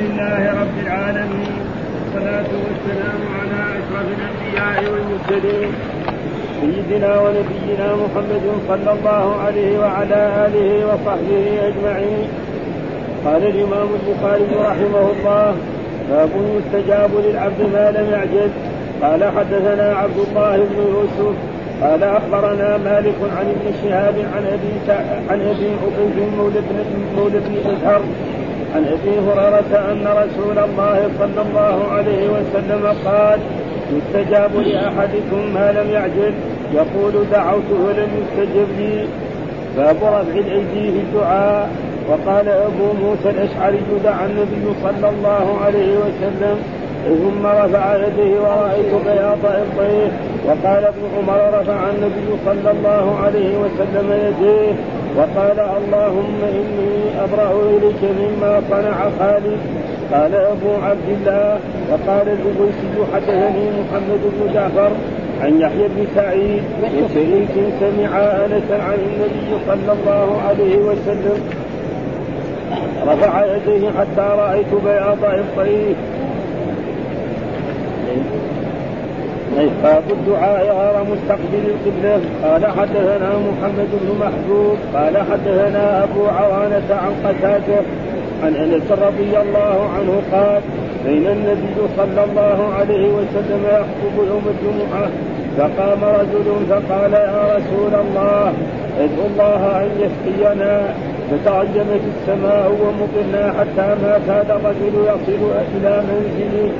لله رب العالمين. والصلاة والسلام على أشرف الأنبياء والمرسلين. سيدنا ونبينا محمد صلى الله عليه وعلى آله وصحبه أجمعين. قال الإمام البخاري رحمه الله باب يستجاب للعبد ما لم يعجز قال حدثنا عبد الله بن يوسف قال أخبرنا مالك عن ابن شهاب عن أبي عن أبي عبيد مولى بن مولى بن إزهر عن أبي هريرة أن رسول الله صلى الله عليه وسلم قال يستجاب لأحدكم ما لم يعجل يقول دعوت ولم يستجب لي باب رفع الأيدي في الدعاء. وقال أبو موسى الأشعري دعا النبي صلى الله عليه وسلم ثم رفع يديه ورأيت بياض إبطيه. وقال ابن عمر رفع النبي صلى الله عليه وسلم يديه. وقال اللهم إني أبرأ إليك مما صنع خالد. قال أبو عبد الله وقال الأبيسي حدثني محمد بن جعفر عن يحيى بن سعيد وشريك سمع آنس عن النبي صلى الله عليه وسلم. رفع يديه حتى رأيت بياض إبطيه. باب الدعاء غير مستقبل القبلة. قال حدثنا محمد بن محبوب. قال حدثنا أبو عوانة عن قتادة عن أنس رضي الله عنه قال بين النبي صلى الله عليه وسلم يخطب يوم الجمعة فقام رجل فقال يا رسول الله ادعو الله أن يسقينا فتعجمت السماء ومطرنا حتى ما كاد الرجل يصل إلى منزله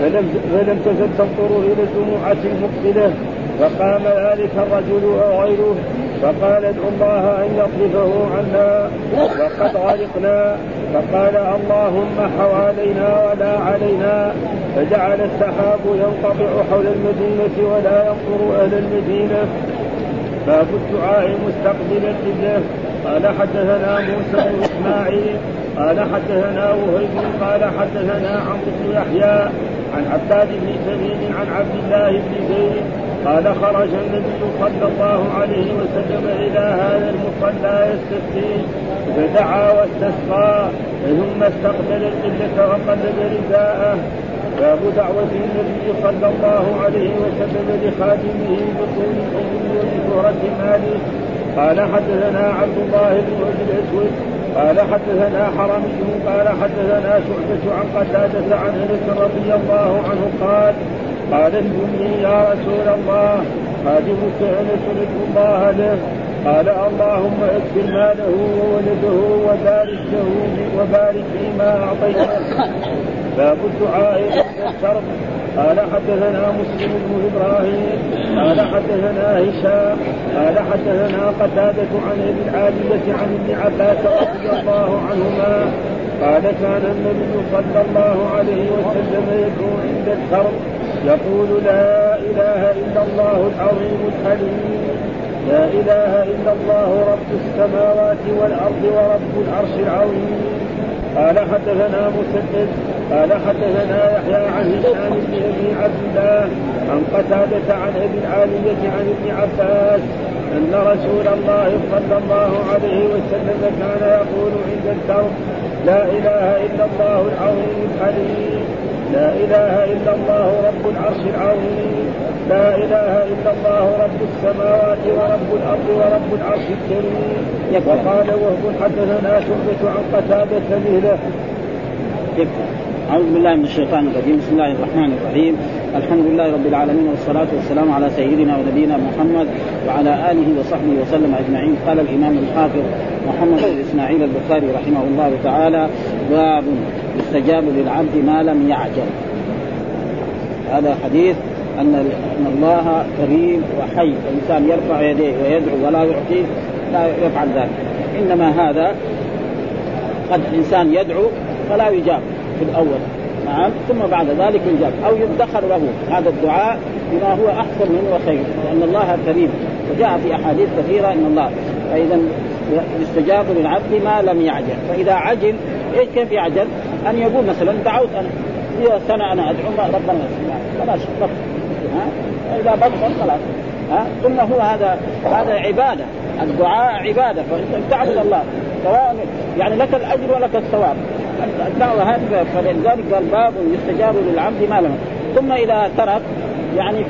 فلم فلم تزل تنظر إلى الجمعه المقبله فقام ذلك الرجل أو غيره فقال ادعو الله أن يصرفه عنا. وقد غرقنا فقال اللهم حوالينا ولا علينا. فجعل السحاب ينقطع حول المدينة ولا ينظر أهل المدينة. باب الدعاء مستقبل القبلة. قال حدثنا موسى بن إسماعيل. قال حدثنا وهيب. قال حدثنا عمرو بن يحيى. عن عباد بن سليم عن عبد الله بن زيد قال خرج النبي صلى الله عليه وسلم إلى هذا المصلى يستسقي فدعا واستسقى ثم استقبل القبلة وقلب رداءه باب دعوة النبي صلى الله عليه وسلم لخادمه بطول الأم وبشهرة ماله قال حدثنا عبد الله بن أبي الأسود قال حدثنا حرمي قال حدثنا شعبة عن قتادة عن أنس رضي الله عنه قال قال الجني يا رسول الله. خادمك ادعو الله له قال اللهم اكفر ماله وولده وبارك له وبارك فيما أعطيته. باب الدعاء عند قال حدثنا مسلم بن إبراهيم قال حدثنا هشام قال حدثنا قتادة عن أبي العالية عن ابن عباس رضي الله عنهما قال كان النبي صلى الله عليه وسلم يدعو عند الكرب يقول لا إله إلا الله العظيم الحليم لا إله إلا الله رب السماوات والأرض ورب العرش العظيم. قال حدثنا مسدد قال حدثنا يحيى عن هشام بن ابي عبد الله عن قتادة عن أبي العالية عن ابن عباس أن رسول الله صلى الله عليه وسلم كان يقول عند الكرب لا إله إلا الله العظيم الحليم لا إله إلا الله رب العرش العظيم لا إله إلا الله رب السماوات ورب الأرض ورب العرش الكريم. وقال وهب حدثنا شعبة عن قتادة مثله. أعوذ بالله من الشيطان الرجيم. بسم الله الرحمن الرحيم. الحمد لله رب العالمين والصلاة والسلام على سيدنا ونبينا محمد وعلى آله وصحبه وسلم أجمعين. قال الإمام الحافظ محمد بن إسماعيل البخاري رحمه الله تعالى باب يستجاب للعبد ما لم يعجل. هذا حديث أن أن الله كريم وحي. الإنسان يرفع يديه ويدعو ولا يعطيه لا يفعل ذلك. إنما هذا قد إنسان يدعو فلا يجاب. في الأول. نعم. ثم بعد ذلك يجاب. أو يدخر له هذا الدعاء بما هو أحسن منه وخير. لأن الله كريم. وجاء في أحاديث كثيرة إن الله. فإذا يستجاب للعبد ما لم يعجل. فإذا عجل إيش كيف يعجل؟ أن يقول مثلا دعوت أنا. في سنة أنا أدعو ربنا. خلاص بطل ها؟ إذا بطل خلاص. ها؟ ثم هو هذا هذا عبادة. الدعاء عبادة. فانت تعبد الله. سواء يعني لك الأجر ولك الثواب. الدعوه هذه فلذلك قال باب يستجاب للعبد ما لم ثم إذا ترك يعني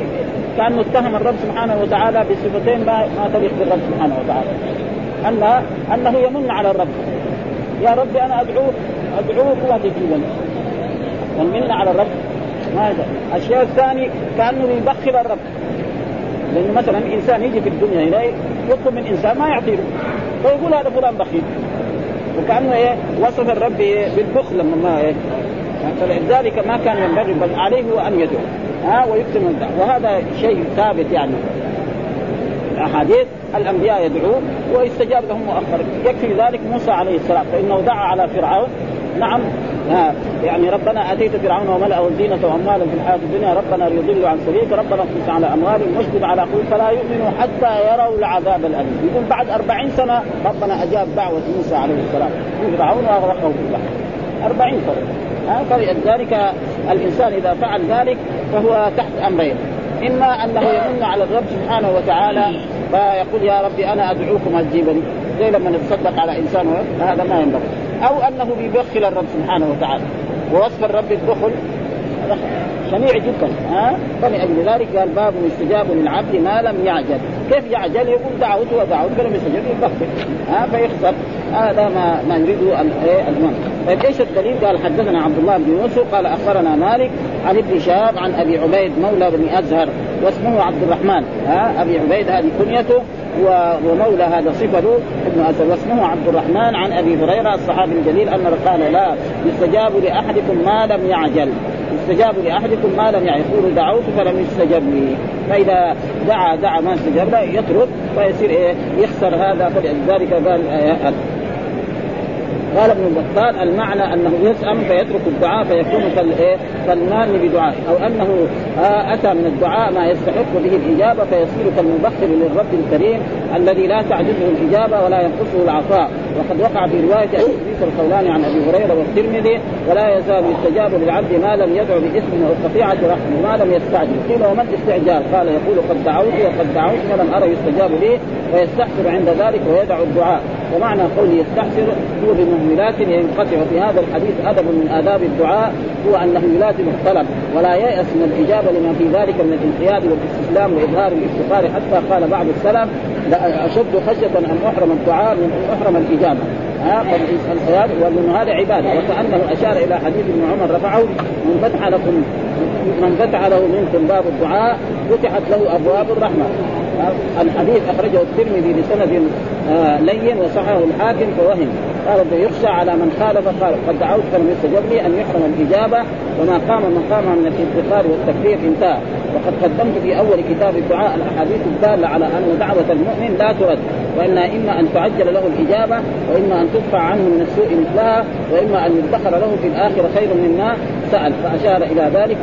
كان اتهم الرب سبحانه وتعالى بصفتين ما تليق بالرب سبحانه وتعالى. ان أنه يمن على الرب. يا رب أنا ادعوك ادعوك ولا تجيبني والمنة على الرب. ما الشيء الثاني كأنه يبخل الرب. لأنه مثلا إنسان يجي في الدنيا هنا يطلب من إنسان ما يعطيه. فيقول هذا فلان بخيل. وكأنه إيه وصف الرب بالبخل لما ما إيه فلذلك ما كان ينبغي بل عليه هو أن يدعو. ها ويكتم وهذا شيء ثابت يعني. الاحاديث الأنبياء يدعوه ويستجاب لهم مؤخرا. يكفي ذلك موسى عليه السلام فإنه دعا على فرعون نعم. ها يعني ربنا آتيت فرعون وملأه زينة وأموالا في الحياة الدنيا ربنا ليضلوا عن سبيلك ربنا اخلص على اموالهم واشدد على قلوب فلا يؤمنوا حتى يروا العذاب الأليم. يقول بعد أربعين سنة ربنا أجاب دعوة موسى عليه السلام. فرعون واغرقه في البحر أربعين سنة. ها فلذلك الإنسان إذا فعل ذلك فهو تحت أمرين. إما أنه يمن على الرب سبحانه وتعالى فيقول يا ربي أنا أدعوكم أجيبني. زي لما نتصدق على إنسان هذا ما ينبغي. أو أنه بيبخل الرب سبحانه وتعالى. ووصف الرب الدخل. شنيع جدا ها؟ فلأجل ذلك قال باب استجاب للعبد ما لم يعجل. كيف يعجل؟ يقول دعوت ودعوت فلم يستجب يبخل ها؟ فيخسر. هذا ما ما يريده الامام طيب إيش الدليل؟ قال حدثنا عبد الله بن يوسف قال أخبرنا مالك عن ابن شهاب عن أبي عبيد مولى بن أزهر واسمه عبد الرحمن. ها أبي عبيد هذه كنيته ومولى هذا صفته ابن اسد واسمه عبد الرحمن عن أبي هريرة الصحابي الجليل ان قال لا يستجاب لأحدكم ما لم يعجل. يستجاب لأحدكم ما لم يعجل. يقول دعوت فلم يستجب لي. فإذا دعا دعا ما استجاب له يترك فيصير إيه يخسر هذا فلذلك قال آه قال ابن البطال المعنى أنه يسأم فيترك الدعاء فيكون كالايه كالمان بدعاء أو أنه أتى من الدعاء ما يستحق به الإجابة فيصير كالمبخل للرب الكريم الذي لا تعجزه الإجابة ولا ينقصه العطاء. وقد وقع في رواية ابي الخولاني عن أبي هريرة والترمذي ولا يزال يستجاب للعبد ما لم يدعو باثم أو قطيعه رحم ما لم يستعجل. قيل وما الاستعجال؟ قال يقول قد دعوت وقد دعوت ولم أرى يستجاب لي فيستحسر عند ذلك ويدع الدعاء. ومعنى قوله يستحسر هو بمهملات ينقطع في هذا الحديث أدب من آداب الدعاء هو انه يلازم الطلب ولا ييأس من الإجابة لما في ذلك من الانقياد والاستسلام وإظهار الافتقار حتى قال بعض السلف أشد خشية أن أحرم الدعاء من أن أحرم الإجابة. الانقياد ومن هذا عبادة. وكأنه أشار إلى حديث ابن عمر رفعه من فتح لكم من فتح له منكم باب الدعاء فتحت له أبواب الرحمة. الحديث أخرجه الترمذي بسند آه لين وصححه الحاكم فوهم. قال يخشى على من خالف قال قد دعوت فلم يستجب لي أن يحرم الإجابة وما قام مقامها من الانتقال والتكفير انتهى. وقد قدمت في أول كتاب الدعاء الأحاديث الدالة على أن دعوة المؤمن لا ترد. وإنها إما أن تعجل له الإجابة وإما أن تدفع عنه من السوء مثلها وإما أن يدخر له في الآخرة خير مما سأل. فأشار إلى ذلك.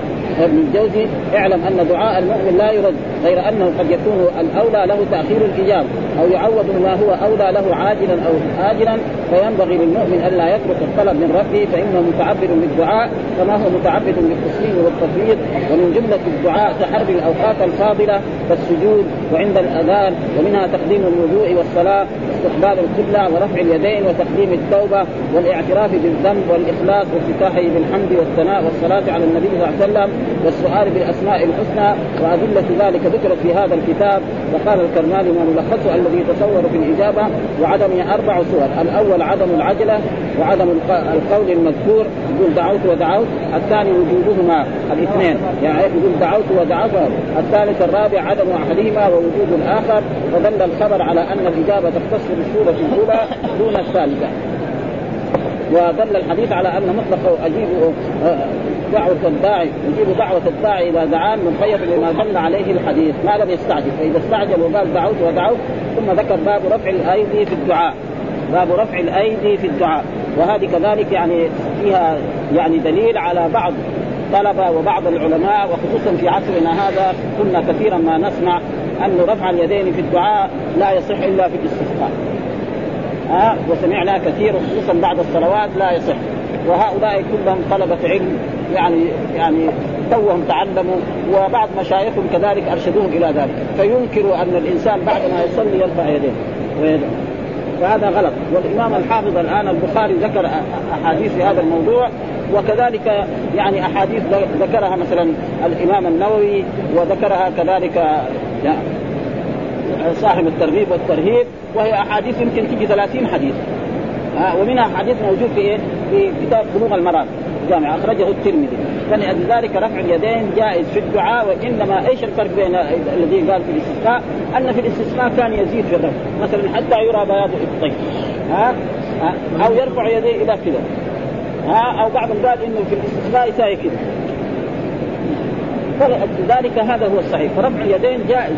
ابن الجوزي اعلم أن دعاء المؤمن لا يرد غير أنه قد يكون الأولى له تأخير الاجابه أو يعوض ما هو أولى له عاجلا أو اجلا فينبغي للمؤمن ألا يترك الطلب من ربه فإنه متعبد بالدعاء كما هو متعبد بالتسليم والتفويض ومن جملة الدعاء تحري الأوقات الفاضلة كالسجود وعند الأذان ومنها تقديم الوضوء والصلاة واستقبال القبلة ورفع اليدين وتقديم التوبة والاعتراف بالذنب والإخلاص وافتتاحه بالحمد والثناء والصلاة على النبي صلى الله عليه وسلم. والسؤال بالأسماء الحسنى وأدلة ذلك ذكرت في هذا الكتاب وقال الكرماني ما ملخصه الذي يتصور في الإجابة وعدم أربع صور الأول عدم العجلة وعدم القول المذكور يقول دعوت ودعوت الثاني وجودهما الاثنين يعني يقول دعوت ودعوت الثالث الرابع عدم أحدهما ووجود الآخر ودل الخبر على أن الإجابة تختص بالصورة الأولى دون الثالثة. ودل الحديث على أن مطلق أجيب دعوة الداعي يجيب دعوة الداعي إذا دعان مقيد بما دل عليه الحديث. ما لم يستعجل. فإذا استعجل وقال دعوت ودعوت ثم ذكر باب رفع الأيدي في الدعاء. باب رفع الأيدي في الدعاء. وهذه كذلك يعني فيها يعني دليل على بعض طلبة وبعض العلماء وخصوصا في عصرنا هذا كنا كثيرا ما نسمع أن رفع اليدين في الدعاء لا يصح إلا في الاستسقاء. ها وسمعنا كثير خصوصا بعد الصلوات لا يصح. وهؤلاء كلهم طلبة علم يعني يعني توهم تعلموا وبعض مشايخهم كذلك أرشدوهم إلى ذلك. فينكروا أن الإنسان بعد ما يصلي يرفع يديه فهذا غلط. والإمام الحافظ الآن البخاري ذكر أحاديث في هذا الموضوع وكذلك يعني أحاديث ذكرها مثلا الإمام النووي وذكرها كذلك صاحب الترغيب والترهيب وهي أحاديث يمكن تجي 30 حديث. ومنها حديث موجود في إيه؟ في كتاب بلوغ المرام جامع أخرجه الترمذي. فلذلك رفع اليدين جائز في الدعاء وإنما إيش الفرق بين الذي قال في الاستسقاء؟ أن في الاستسقاء كان يزيد في الرفع مثلا حتى يرى بياض ابطيه ها أو يرفع يديه إلى كذا. ها أو بعضهم قال إنه في الاستسقاء يساوي كذا. فلذلك هذا هو الصحيح. فرفع اليدين جائز.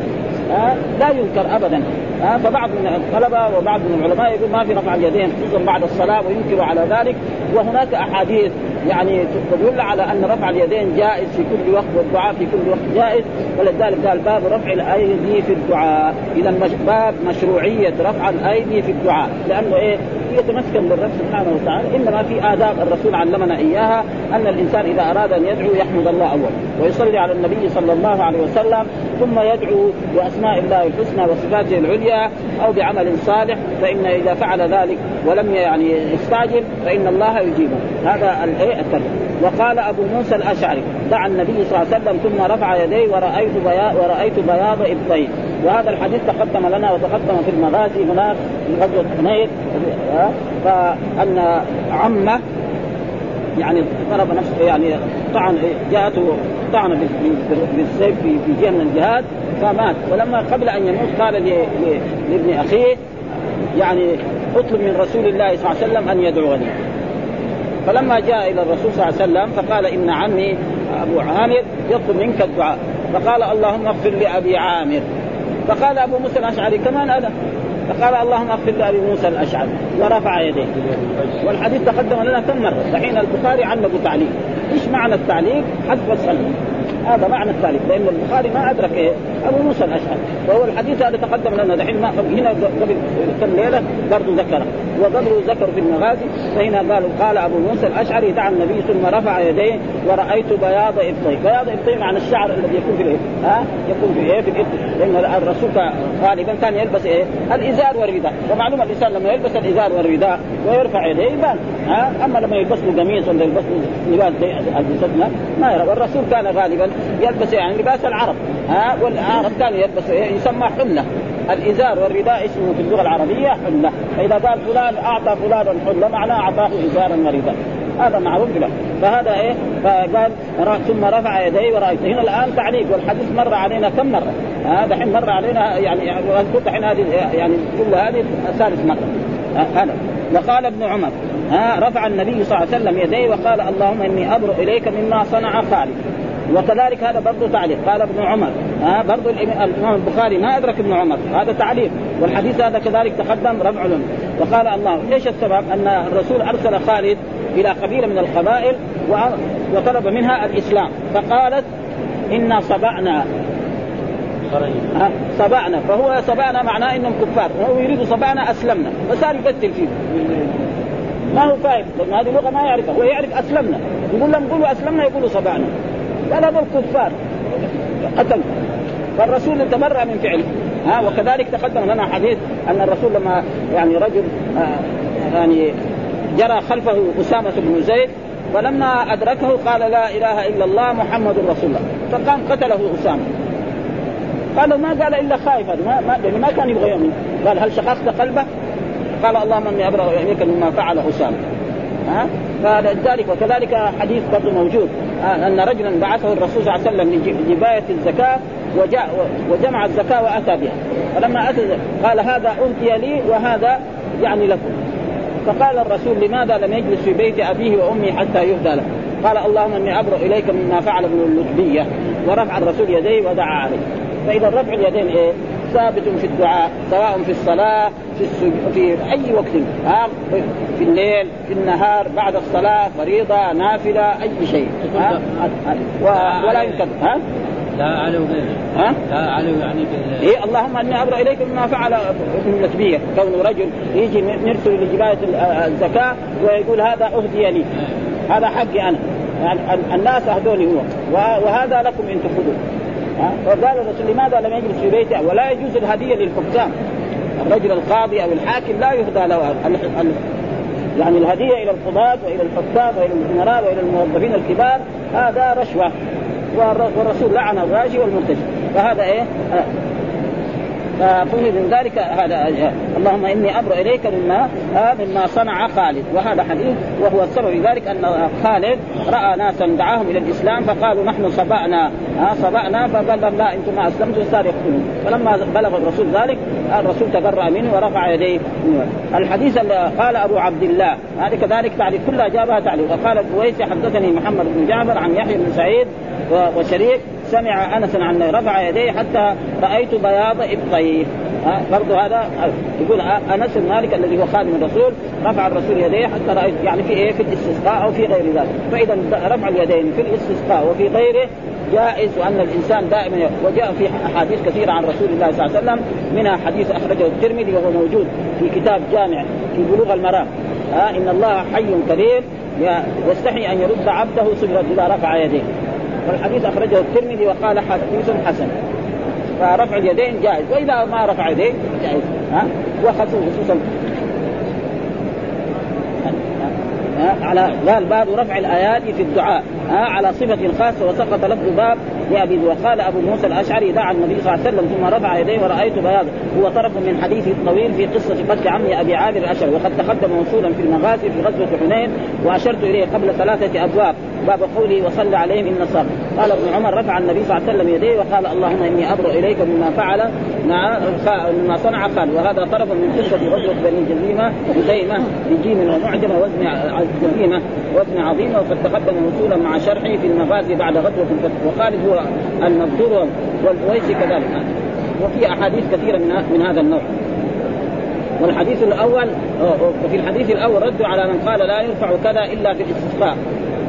ها؟ لا ينكر ابدا. ها؟ فبعض من الطلبة وبعض من العلماء يقول ما في رفع اليدين خصوصا بعد الصلاة وينكر على ذلك. وهناك أحاديث يعني تدل على أن رفع اليدين جائز في كل وقت والدعاء في كل وقت جائز. ولذلك قال باب رفع الأيدي في الدعاء. اذا باب مشروعية رفع الأيدي في الدعاء. لأنه إيه؟ يتمسكن بالرب سبحانه وتعالى. إنما في آداب الرسول علمنا إياها أن الإنسان إذا أراد أن يدعو يحمد الله اول ويصلي على النبي صلى الله عليه وسلم ثم يدعو بأسماء الله الحسنى وصفاته العليا أو بعمل صالح فإن إذا فعل ذلك ولم يعني يستعجل فإن الله يجيبه. هذا الإيه وقال أبو موسى الأشعري دعا النبي صلى الله عليه وسلم ثم رفع يديه ورأيت بياض ورأيت بياض إبطيه وهذا الحديث تقدم لنا وتقدم في المغازي هناك في غزوة حنين فأن عمه يعني ضرب نفسه يعني طعن جاءته طعن بالسيف في جهة من الجهاد فمات. ولما قبل أن يموت قال لابن أخيه يعني اطلب من رسول الله صلى الله عليه وسلم أن يدعوني. فلما جاء إلى الرسول صلى الله عليه وسلم فقال إن عمي أبو عامر يطلب منك الدعاء. فقال اللهم اغفر لأبي عامر. فقال أبو موسى الأشعري كمان أنا. فقال اللهم اغفر لأبي موسى الاشعري ورفع يديه. والحديث تقدم لنا كم مرة؟ دحين البخاري علق تعليق إيش معنى التعليق؟ حسب الصلاه هذا معنى التعليق لأن البخاري ما أدرك إيه. أبو موسى الأشعري. وهو الحديث هذا تقدم لنا دحين. هنا قبل كم ليلة؟ برضه ذكره وقبله ذكر في المغازي فهنا قالوا قال أبو موسى الأشعري دعا النبي ثم رفع يديه ورأيت بياض إبطيه، بياض إبطيه معنى الشعر الذي يكون في الايه؟ ها؟ يكون في إيه؟ في الإبط. لأن الرسول غالبا كان يلبس إيه؟ الإزار والرداء، ومعلوم الإنسان لما يلبس الإزار والرداء ويرفع يديه يبان. ها؟ أما لما يلبس له قميص ولا يلبس له لباس الجسدنا ما يرى. والرسول كان غالبا يلبس يعني لباس العرب. ها؟ والعرب كان يلبس إيه؟ يسمى حله الإزار والرداء اسمه في اللغة العربية حله فإذا قال فلان أعطى فلانا حله معناه أعطاه إزارا ورداء هذا معروف له. فهذا إيه؟ فقال ثم رفع يديه ورايت هنا الآن تعليق والحديث مر علينا كم مرة؟ هذا حين مر علينا يعني واذكر الحين هذه يعني كل هذه ثالث مرة. هذا. وقال ابن عمر ها رفع النبي صلى الله عليه وسلم يديه وقال اللهم إني ابرؤ إليك مما صنع خالد وكذلك هذا برضه تعليق. قال ابن عمر. ها برضه الإمام البخاري ما أدرك ابن عمر. هذا تعليق. والحديث هذا كذلك تقدم رفع وقال الله إيش السبب؟ أن الرسول أرسل خالد إلى قبيلة من القبائل وطلب منها الإسلام. فقالت إنا صبعنا صبعنا فهو صبعنا معناه إنهم كفار. وهو يريد صبعنا أسلمنا. فصار يقتل فيه. ما هو فاهم. هذه لغة ما يعرفها. هو يعرف أسلمنا. يقول لهم قولوا أسلمنا يقولوا صبعنا قال هذول كفار. قتل. فالرسول تبرأ من فعله ها وكذلك تقدم لنا حديث أن الرسول لما يعني رجل آه يعني جرى خلفه أسامة بن زيد فلما أدركه قال لا إله إلا الله محمد رسول الله. فقام قتله أسامة. قال ما قال إلا خائف هذا ما ما, ما كان يبغى يؤمن. قال هل شققت قلبه؟ قال اللهم إني أبرأ إليك مما فعل أسامة. ها؟ فلذلك وكذلك حديث برضه موجود أن رجلا بعثه الرسول صلى الله عليه وسلم لجباية الزكاة وجاء وجمع الزكاة وأتى بها. فلما أتى قال هذا اوتي لي وهذا يعني لكم. فقال الرسول لماذا لم يجلس في بيت أبيه وأمه حتى يهدى له؟ قال اللهم إني أبرأ إليك مما فعل ابن اللتبيه ورفع الرسول يديه ودعا عليه. فإذا رفع اليدين إيه؟ ثابت في الدعاء سواء في الصلاة في السج... في أي وقت. ها؟ في الليل في النهار بعد الصلاة فريضة نافلة أي شيء. ها؟ و... ولا يمكن. ها؟ لا علو ها؟ لا علو يعني بال... إيه اللهم إني أبرأ إليك مما فعل ابن النسبيه كونه رجل يجي نرسل لجبايه الزكاة ويقول هذا اهدي لي هذا حقي أنا. يعني الناس أهدوني هو. وهذا لكم إن تخذوه فقال الرسول لماذا لم يجلس في بيته؟ ولا يجوز الهدية للحكام. الرجل القاضي أو الحاكم لا يهدى له يعني الهدية إلى القضاة وإلى الحكام وإلى الامراء وإلى الموظفين الكبار هذا رشوة. والرسول لعن الراجي والمرتجي. فهذا إيه؟ ففهم من ذلك هذا اللهم إني ابرا إليك مما مما صنع خالد. وهذا حديث وهو السبب في ذلك أن خالد رأى ناسا دعاهم إلى الإسلام فقالوا نحن صبأنا ها صبأنا فقال لا أنتم ما أسلمتم صار يقتلون. فلما بلغ الرسول ذلك الرسول تبرأ منه ورفع يديه. الحديث اللي قال أبو عبد الله هذه كذلك تعريف كلها جابها تعريف وقال الكويسي حدثني محمد بن جعفر عن يحيى بن سعيد وشريك سمع انس عن رفع يديه حتى رأيت بياض ابطيه برضه هذا يقول أنس مالك الذي هو خادم الرسول رفع الرسول يديه حتى رأيت يعني في إيه؟ في الاستسقاء أو في غير ذلك. فإذا رفع اليدين في الاستسقاء وفي غيره جائز وان الإنسان دائما وجاء في أحاديث كثيرة عن رسول الله صلى الله عليه وسلم منها حديث أخرجه الترمذي وهو موجود في كتاب جامع في بلوغ المرام. إن الله حي كريم يستحي أن يرد عبده صبرا إذا رفع يديه. والحديث أخرجه الترمذي وقال حديث حسن. فرفع اليدين جائز. وإذا ما رفع يديه جائز. ها؟ وخصوصا على قال باب رفع الايات في الدعاء. ها؟ على صفة خاصة وسقط لفظ باب لأبي وقال أبو موسى الأشعري دعا النبي صلى الله عليه وسلم ثم رفع يديه ورأيت بياضا هو طرف من حديثه الطويل في قصة قتل عمي أبي عامر الأشعري. وقد تقدم موصولا في المغازي في غزوة حنين وأشرت إليه قبل ثلاثة أبواب. باب قوله وصلى عليهم إن صار قال ابن عمر رفع النبي صلى الله عليه وسلم يديه وقال اللهم إني أبرأ إليك مما فعل مما صنع خال وهذا طرف من قصة غزوه بني جزيمه جزيمه بجيم ومعجمة وزن جزيمه وزن عظيمة وقد تقدم وصولا مع شرحه في المغازي بعد غزوة الفتح. وخالد هو المذكور والبويسي كذلك. وفي أحاديث كثيرة من من هذا النوع. والحديث الأول وفي الحديث الأول رد على من قال لا يرفع كذا إلا في الاستسقاء.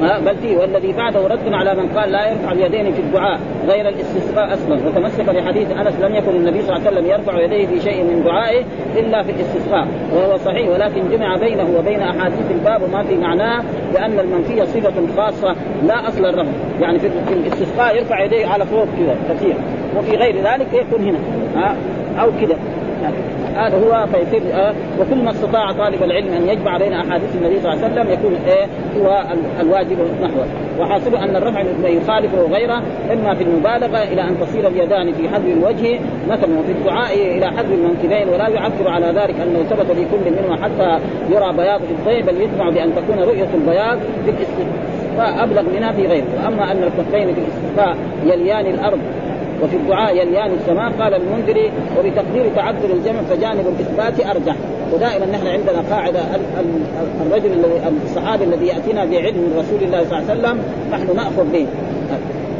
بل فيه. والذي بعده رد على من قال لا يرفع اليدين في الدعاء غير الاستسقاء أصلا. وتمسك بحديث أنس لم يكن النبي صلى الله عليه وسلم يرفع يديه في شيء من دعائه إلا في الاستسقاء. وهو صحيح ولكن جمع بينه وبين أحاديث الباب وما في معناه لأن المنفية صفة خاصة لا أصل الرفع. يعني في الاستسقاء يرفع يديه على فوق كذا كثير. وفي غير ذلك يكون هنا. ها؟ أو كذا هذا هو فيصير آه وكل ما استطاع طالب العلم أن يجمع بين أحاديث النبي صلى الله عليه وسلم يكون إيه هو الواجب نحوه. وحاصل أن الرفع يخالفه غيره إما في المبالغة إلى أن تصير اليدان في حذو الوجه مثلا وفي الدعاء إلى حذو المنكبين ولا يعبر على ذلك انه ثبت لكل منهما حتى يرى بياض الضيء بل يجمع بأن تكون رؤية البياض في الاستسقاء أبلغ منها في غيره. وأما أن الكفين في الاستسقاء يليان الأرض وفي الدعاء يليان السماء قال المنذري وبتقدير تعذر الجمع فجانب الإثبات أرجح. ودائما نحن عندنا قاعدة الرجل الصحابي الذي يأتينا بعلم من رسول الله صلى الله عليه وسلم نحن نأخذ به.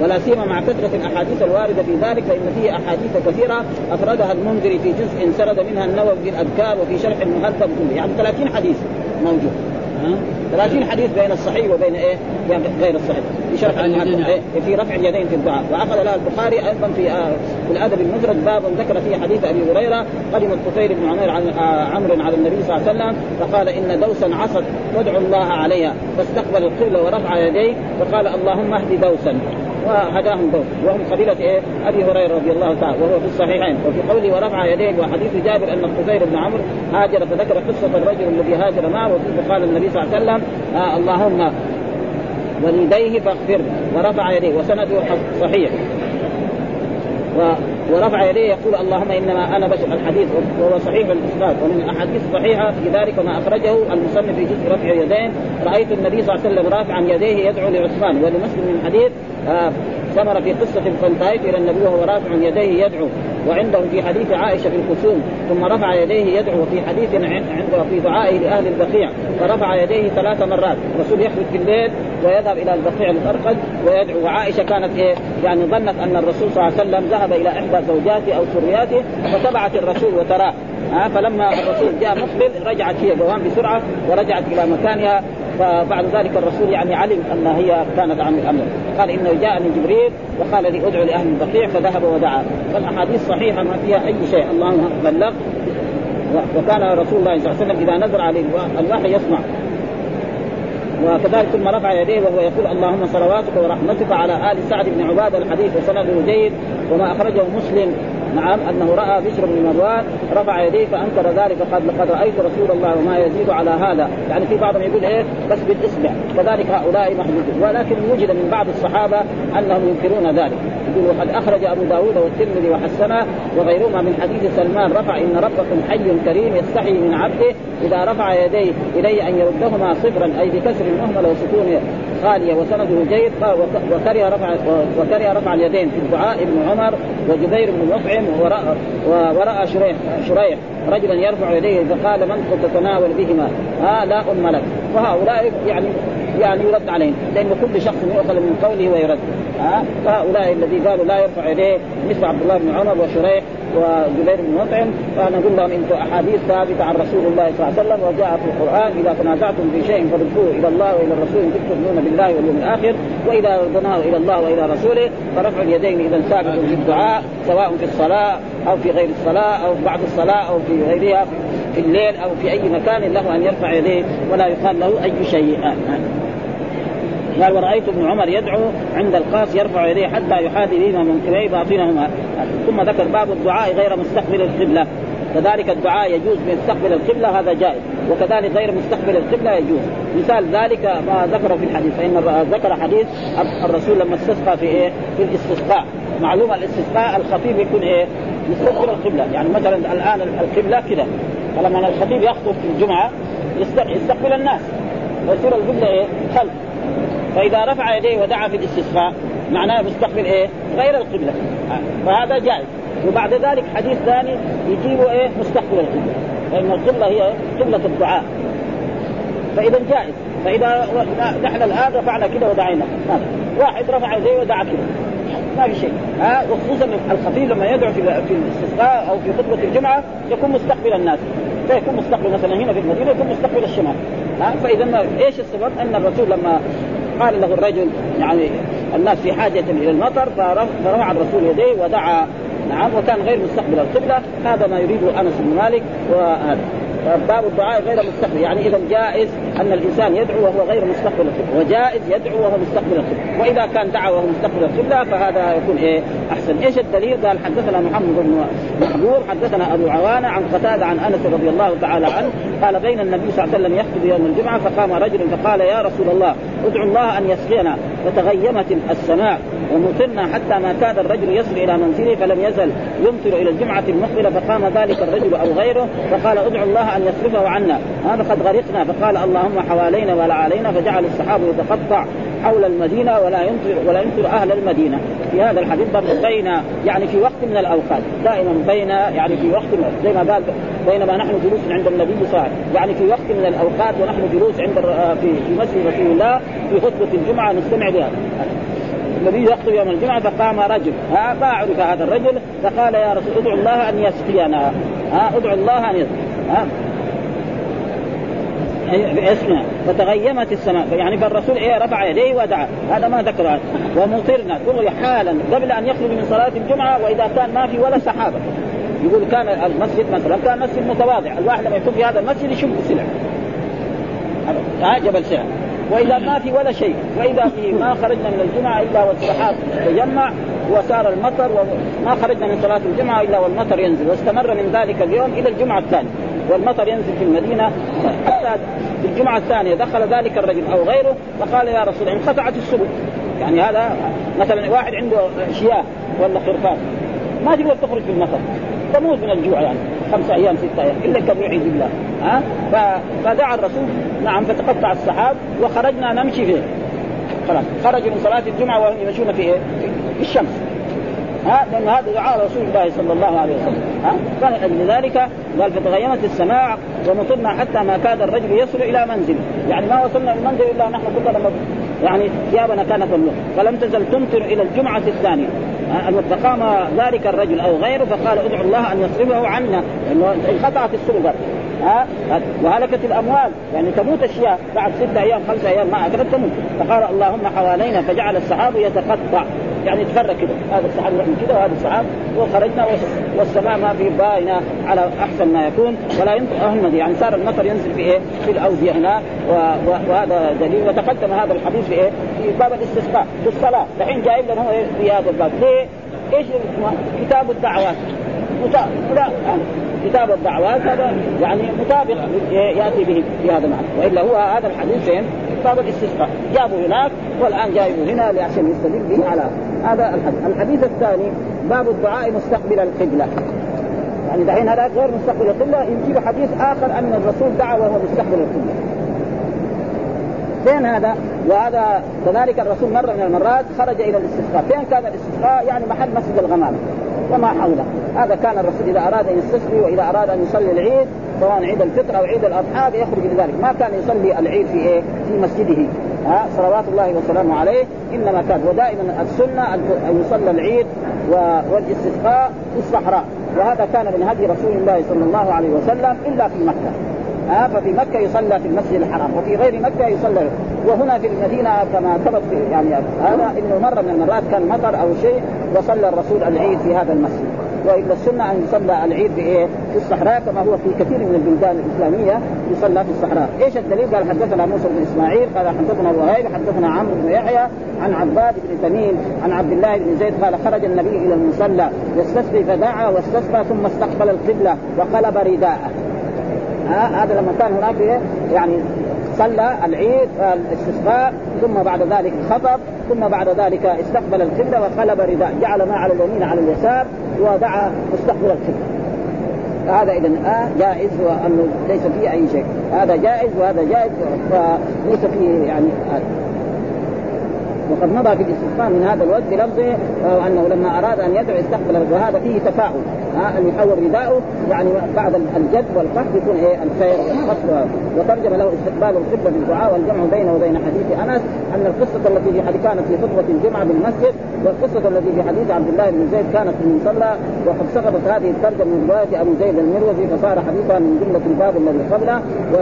ولا سيما مع كثرة الأحاديث الواردة في ذلك فإن فيه أحاديث كثيرة أفردها المنذري في جزء سرد منها النووي في الأذكار وفي شرح المهذب يعني 30 حديث موجود. 30 حديث بين الصحيح وبين إيه؟ غير الصحيح. في شرح إيه؟ في رفع اليدين في الدعاء. وأخذ لها البخاري أيضا في آه في الأدب المفرد باب ذكر فيه حديث أبي هريرة قدم الطفيل بن عمير عن آه عمرو على النبي صلى الله عليه وسلم فقال إن دوسا عصت وادعوا الله عليها. فاستقبل القبلة ورفع يديه وقال اللهم اهد دوسا. وهداهم دوس وهم قبيلة إيه؟ أبي هريرة رضي الله تعالى وهو في الصحيحين. وفي قوله ورفع يديه وحديث جابر أن الطفيل بن عمرو هاجر فذكر قصة الرجل الذي هاجر معه وفيه قال النبي صلى الله عليه وسلم آه اللهم وليديه فاغفر. ورفع يديه وسنده صحيح. و ورفع يديه يقول اللهم إنما أنا بشر الحديث وهو صحيح الإسناد ومن الاحاديث الصحيحه في ذلك ما أخرجه المصنف في جزء رفع يدين رأيت النبي صلى الله عليه وسلم رافعا يديه يدعو لعثمان ولمسلم من حديث آه ثمر في قصة القنطايف إلى النبي وهو رافع يديه يدعو وعنده في حديث عائشة في الخصوم ثم رفع يديه يدعو وفي حديث عنده في دعائه لأهل البقيع فرفع يديه ثلاث مرات الرسول يخرج في الليل ويذهب إلى البقيع المرقد ويدعو وعائشة كانت إيه؟ يعني ظنت أن الرسول صلى الله عليه وسلم ذهب إلى إحدى زوجاته أو سرياته فتبعت الرسول وتراه فلما الرسول جاء مقبل رجعت هي قوام بسرعة ورجعت إلى مكانها فبعد ذلك الرسول يعني علم أن هي كانت عن الأمر. قال إنه جاءني جبريل وقال لي أدعو لأهل البقيع فذهب ودعا. فالأحاديث صحيحة ما فيها أي شيء. اللهم بلغ. وكان رسول الله صلى الله عليه وسلم إذا نزل عليه الوحي يسمع. وكذلك ثم رفع يديه وهو يقول اللهم صلواتك ورحمتك على آل سعد بن عبادة الحديث وسنده جيد وما أخرجه مسلم. نعم أنه رأى بشر بن مروان رفع يديه فأنكر ذلك قد لقد رأيت رسول الله وما يزيد على هذا. يعني في بعضهم يقول إيه؟ بس بالإصبع. كذلك هؤلاء محدودون ولكن وجد من بعض الصحابة أنهم ينكرون ذلك. يقول وقد أخرج أبو داود والترمذي وحسنه وغيرهما من حديث سلمان رفع إن ربكم حي كريم يستحي من عبده إذا رفع يديه اليه أن يردهما صفرا أي بكسر المهمله وسكون خالية وسنده جيد وكره رفع وكره رفع اليدين في الدعاء ابن عمر وجبير بن مطعم وراى وراى شريح شريح رجلا يرفع يديه فقال من قد تتناول بهما؟ ها لا أم لك. فهؤلاء يعني يعني يرد عليهم لأن كل شخص يؤخذ من قوله ويرد. ها؟ فهؤلاء الذي قالوا لا يرفع يديه مثل عبد الله بن عمر وشريح وجبير بن مطعم فنقول لهم أنتم أحاديث ثابتة عن رسول الله صلى الله عليه وسلم وجاء في القرآن إذا تنازعتم في شيء فردوه إلى الله وإلى الرسول إن كنتم تؤمنون بالله واليوم الآخر وإذا ردناه إلى الله وإلى رسوله فرفع اليدين إذا ثابت في الدعاء سواء في الصلاة أو في غير الصلاة أو بعد الصلاة أو في غيرها في الليل أو في أي مكان له أن يرفع يديه ولا يقال له أي شيء. قال ورأيت ابن عمر يدعو عند القاس يرفع يديه حتى يحاذي بهما منكبيه باطنهما. ثم ذكر باب الدعاء غير مستقبل القبلة. كذلك الدعاء يجوز مستقبل القبلة هذا جائز. وكذلك غير مستقبل القبلة يجوز. مثال ذلك ما ذكره في الحديث. فإن ذكر حديث الرسول لما استسقى في إيه؟ في الاستسقاء. معلومة الاستسقاء الخطيب يكون إيه؟ مستقبل القبلة. يعني مثلا الآن القبلة كذا فلما الخطيب يخطب في الجمعة يستقبل الناس. ويصير القبلة إيه؟ خلف. فإذا رفع يديه ودعا في الاستسقاء معناه مستقبل إيه؟ غير القبلة. فهذا جائز. وبعد ذلك حديث ثاني يجيبه إيه؟ مستقبل القبلة. لأن القبلة هي قبلة الدعاء. فإذا جائز. فإذا نحن الآن رفعنا كده ودعينا. واحد رفع يديه ودعا كده. ما في شيء. ها؟ وخصوصا الخطيب لما يدعو في في الاستسقاء أو في خطبة الجمعة يكون مستقبل الناس. فيكون مستقبل مثلا هنا في المدينة يكون مستقبل الشمال. ها؟ فإذا إيش السبب؟ أن الرسول لما قال له الرجل يعني الناس في حاجة إلى المطر فرفع الرسول يديه ودعا نعم وكان غير مستقبل القبلة هذا ما يريده أنس بن مالك وهذا. باب الدعاء غير مستقبل يعني إذا جائز أن الإنسان يدعو وهو غير مستقبل القبلة وجائز يدعو وهو مستقبل القبلة. وإذا كان دعا وهو مستقبل القبلة فهذا يكون إيه؟ أحسن. إيش الدليل؟ قال حدثنا محمد بن محبور حدثنا أبو عوانة عن قتادة عن أنس رضي الله تعالى عنه قال بين النبي صلى الله عليه وسلم يخطب يوم الجمعة فقام رجل فقال يا رسول الله ادعو الله أن يسقينا فتغيمت السماء ومطرنا حتى ما كاد الرجل يصل إلى منزله فلم يزل. يمطر إلى الجمعة المقبلة فقام ذلك الرجل أو غيره فقال ادعو الله أن يصرفه عنا. هذا قد غرقنا. فقال اللهم حوالينا ولا علينا فجعل السحاب يتقطع. حول المدينة ولا يمطر ولا يمطر أهل المدينة. في هذا الحديث برضه بين يعني في وقت من الأوقات دائما بين يعني في وقت زي ما قال بينما نحن جلوس عند النبي صلى الله عليه وسلم. يعني في وقت من الأوقات ونحن جلوس عند في في مسجد رسول الله في خطبة الجمعة نستمع لها. النبي يخطب يوم الجمعة فقام رجل ها ما عرف هذا الرجل؟ فقال يا رسول ادعو الله أن يسقينا. ها ادعو الله أن يسقي ها باسمها فتغيمت السماء. يعني فالرسول إيه رفع يديه ودعا. هذا ما ذكر ومطرنا. تغي حالا قبل أن يخرج من صلاة الجمعة وإذا كان ما في ولا سحابة. يقول كان المسجد مثلا كان مسجد متواضع. الواحد لما يكون في هذا المسجد يشم السلع. جبل سلع وإذا ما في ولا شيء وإذا في ما خرجنا من الجمعة إلا والسحاب تجمع وصار المطر وما خرجنا من صلاة الجمعة إلا والمطر ينزل. واستمر من ذلك اليوم إلى الجمعة الثانية. والمطر ينزل في المدينة. حتى في الجمعة الثانية دخل ذلك الرجل أو غيره فقال يا رسول الله انقطعت السبل. يعني هذا مثلا واحد عنده شياه ولا خرفان ما تقدر تخرج في المطر تموت من الجوع يعني خمسة أيام ستة أيام إلا كم يعيذ بالله. ها؟ فدعا الرسول نعم فتقطع السحاب وخرجنا نمشي فيه. خلاص خرجوا من صلاة الجمعة وهم يمشون في إيه؟ في الشمس. ها لأن هذا دعاء رسول الله صلى الله عليه وسلم. ها؟ فلذلك قال فتغيمت السماء ومطرنا حتى ما كاد الرجل يصل إلى منزله. يعني ما وصلنا المنزل إلا نحن كنا لما يعني ثيابنا كانت تملك. فلم تزل تمطر إلى الجمعة الثانية. فقام ذلك الرجل أو غيره فقال ادعو الله أن يصرفه عنا. لأنه انقطعت السبل. ها؟ وهلكت الأموال. يعني تموت أشياء. بعد ستة أيام خمسة أيام ما اكلت تموت. فقال اللهم حوالينا فجعل السحاب يتقطع. يعني تفرق كده هذا السحاب يروح كده وهذا السحاب وخرجنا والسماء ما في باينة على أحسن ما يكون ولا ينطق اهمد يعني صار المطر ينزل في إيه؟ في الاوديه هنا وهذا دليل وتقدم هذا الحديث في إيه؟ في باب الاستسقاء في الصلاة الحين جايب لنا هو في هذا الباب ليه؟ إيش كتاب الدعوات كتاب الدعوات هذا يعني مطابق يأتي به في هذا المعنى وإلا هو هذا الحديث فين؟ كتاب الاستسقاء جابوا هناك والآن جايبوا هنا عشان يستدل به على هذا الحديث. الحديث الثاني باب الدعاء مستقبل القبلة. يعني دحين هذا غير مستقبل القبلة يجيب حديث آخر أن الرسول دعا وهو مستقبل القبلة. فين هذا؟ وهذا كذلك الرسول مرة من المرات خرج إلى الاستسقاء، فين كان الاستسقاء؟ يعني محل مسجد الغمام. وما حوله، هذا كان الرسول إذا أراد أن يستسقي وإذا أراد أن يصلي العيد سواء عيد الفطر أو عيد الأضحى يخرج لذلك، ما كان يصلي العيد في إيه؟ في مسجده، ها صلوات الله وسلامه عليه إنما كان ودائما السنة أن يصلى العيد والاستسقاء في الصحراء. وهذا كان من هدي رسول الله صلى الله عليه وسلم إلا في مكة. ها ففي مكة يصلى في المسجد الحرام وفي غير مكة يصلى وهنا في المدينة كما ثبت يعني هذا انه مره من المرات كان مطر أو شيء وصلى الرسول العيد في هذا المسجد. وإلا السنة أن يصلى العيد في إيه؟ في الصحراء كما هو في كثير من البلدان الإسلامية يصلى في الصحراء، إيش الدليل؟ قال حدثنا موسى بن إسماعيل قال حدثنا وهيب حدثنا عمرو بن يحيى عن عباد بن تميم عن عبد الله بن زيد قال خرج النبي إلى المصلى يستسقي فدعا واستسقى ثم استقبل القبلة وقلب رداءه. هذا لما كان هناك يعني صلى العيد الاستسقاء ثم بعد ذلك خطب ثم بعد ذلك استقبل القبلة وقلب رداء جعل ما على اليمين على اليسار ودعا مستقبل القبلة هذا اذا آه جائز وأنه ليس فيه أي شيء. هذا جائز وهذا جائز وليس فيه يعني آه. وقد مضى في الاستثناء من هذا الوجه بلفظه آه انه لما أراد أن يدعو استقبل وهذا فيه تفاؤل. أن يحول رداءه يعني بعد الجد والقصد يكون إيه الخير والقصد وترجم له استقبال القبله بالدعاء والجمع بينه وبين حديث أنس أن القصة التي في حديث كانت في خطبة الجمعة بالمسجد والقصة التي في حديث عبد الله بن زيد كانت في المصلى وقد سقطت هذه الترجمة من رواية أبو زيد المروزي فصار حديثها من جملة الباب الذي قبله و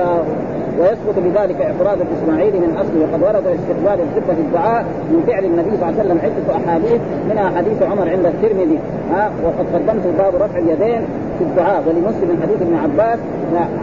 ويثبت بذلك اعتراض الإسماعيلي من أصله. وقد ورد استقبال القبله في الدعاء من فعل النبي صلى الله عليه وسلم عدة أحاديث منها حديث عمر عند الترمذي. ها وقد قدمت باب رفع اليدين. في الدعاء. ولمسلم حديث ابن عباس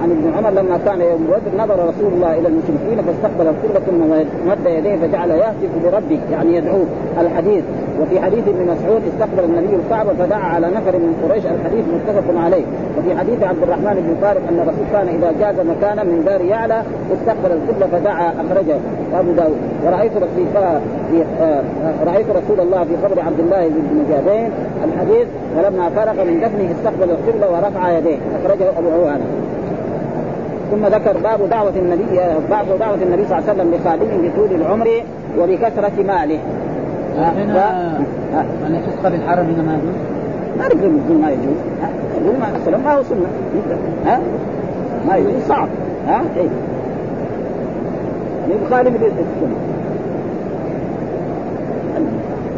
عن ابن عمر لما كان يوم بدر نظر رسول الله إلى المشركين فاستقبل القبله ثم مد يديه فجعل يهتف بربه يعني يدعوه الحديث. وفي حديث ابن مسعود استقبل النبي الكعبة فدعا على نفر من قريش الحديث متفق عليه. وفي حديث عبد الرحمن بن طارق أن الرسول كان إذا جاز مكانا من دار يعلى استقبل القبله فدعا أخرجه أبو داود. ورأيت رسول في آه رأيت رسول الله في قبر عبد الله بن مجاهدين الحديث ولما فرغ من دفنه استقبل القبله ورفع يديه. أخرجه أبو عوانة. ثم ذكر باب دعوة النبي باب دعوة النبي صلى الله عليه وسلم لخادمه بطول العمر وبكثرة ماله. هنا من يفسق بالحرم هنا ما يجوز؟ ما نقدر ما يجوز. يقول ما السلام ما هو سنة. ها؟ ما يجوز. صعب. ها؟ إيه. يخالف السنة.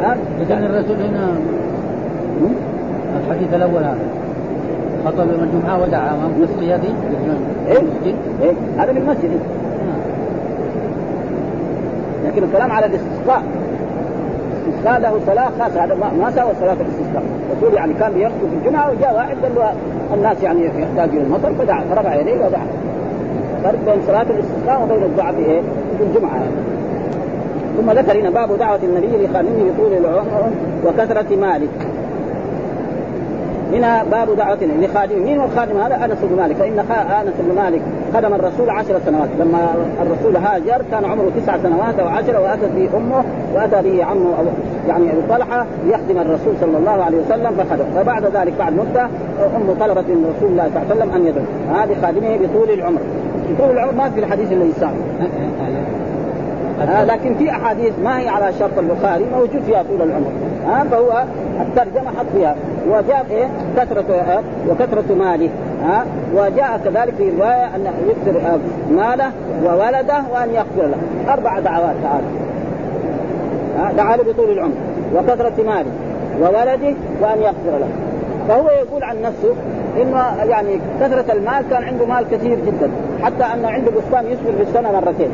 ها يعني الرسول هنا. الحديث الأول هذا. خطب يوم الجمعة ودعا امام الصيادي إيه؟ إيه؟ هذا في المسجد. لكن الكلام على الاستسقاء. الاستسقاء له صلاة خاصة. هذا ما سوى صلاة الاستسقاء. الرسول يعني كان بيخطب في الجمعة وجاء واحد قال الناس يعني يحتاج إلى المطر فدعا فرفع يديه ودعا فرق بين صلاة الاستسقاء وبين الدعاء في إيه؟ في الجمعة. ثم ذكر هنا باب دعوة النبي لخادمه بطول العمر وكثرة ماله. هنا باب دعوة لخادم مين هو الخادم هذا؟ أنس بن مالك. فإن أنس بن مالك خدم الرسول عشر سنوات. لما الرسول هاجر كان عمره تسع سنوات أو عشرة واتت به أمه وأتى به عمه أو يعني أبو طلحة ليخدم الرسول صلى الله عليه وسلم فخدم. فبعد ذلك بعد مدة امه طلبت من رسول الله صلى الله عليه وسلم أن يدعو. هذه خادمه بطول العمر. بطول العمر ما في الحديث اللي يساوي آه لكن في أحاديث ما هي على شرط البخاري موجود فيها طول العمر. آه فهو الترجمة حط فيها. وجاء إيه؟ كثرة آه وكثرة ماله. ها آه وجاء كذلك في رواية أن يكثر آه ماله وولده وأن يغفر له. أربع دعوات تعالى. آه دعا له بطول العمر. وكثرة ماله وولده وأن يغفر له. فهو يقول عن نفسه إنه يعني كثرة المال كان عنده مال كثير جدا. حتى أنه عنده بستان يسفر في السنة مرتين.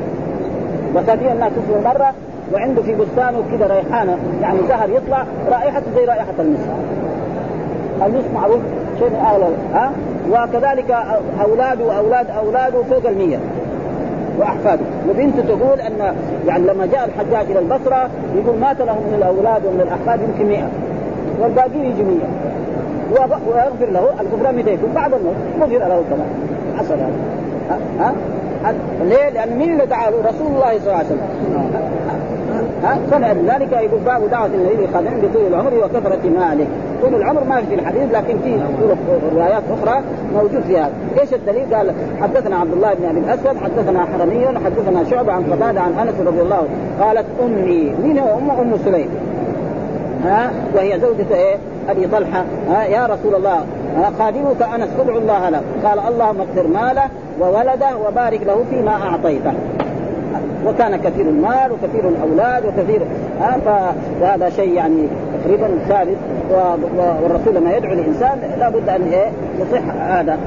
بساتين الناس تسفر مرة وعنده في بستانه كده ريحانة يعني زهر يطلع رائحته زي رائحة المسك المسك معروف شيء من اغلى ها؟ وكذلك أولاده واولاد أولاده فوق المية. وأحفاده. وبنته تقول أن يعني لما جاء الحجاج إلى البصرة يقول مات له من الأولاد ومن الأحفاد يمكن 100 والباقيين يجي 100 ويغفر له الغفران متى يكون بعد الموت غفر له كمان. حصل هذا. ها؟ ليه؟ لأن مين اللي دعا رسول الله صلى الله عليه وسلم. ها؟ فلذلك يقول باب دعوة النبي خادم بطول العمر وكثرة ماله. طول العمر ما في الحديث لكن في روايات أخرى موجود فيها. إيش الدليل؟ قال حدثنا عبد الله بن أبي الأسود حدثنا حرمي حدثنا شعبة عن قتادة عن أنس رضي الله قالت أمي مين هو؟ ام أم سليم. ها؟ وهي زوجة إيه؟ أبي طلحة. ها؟ يا رسول الله خادمك انس ادعو الله له قال اللهم اغفر ماله وولده وبارك له فيما أعطيته. وكان كثير المال وكثير الأولاد وكثير ها فهذا شيء يعني تقريبا ثابت. والرسول لما يدعو الإنسان لابد أن إيه يصح هذا.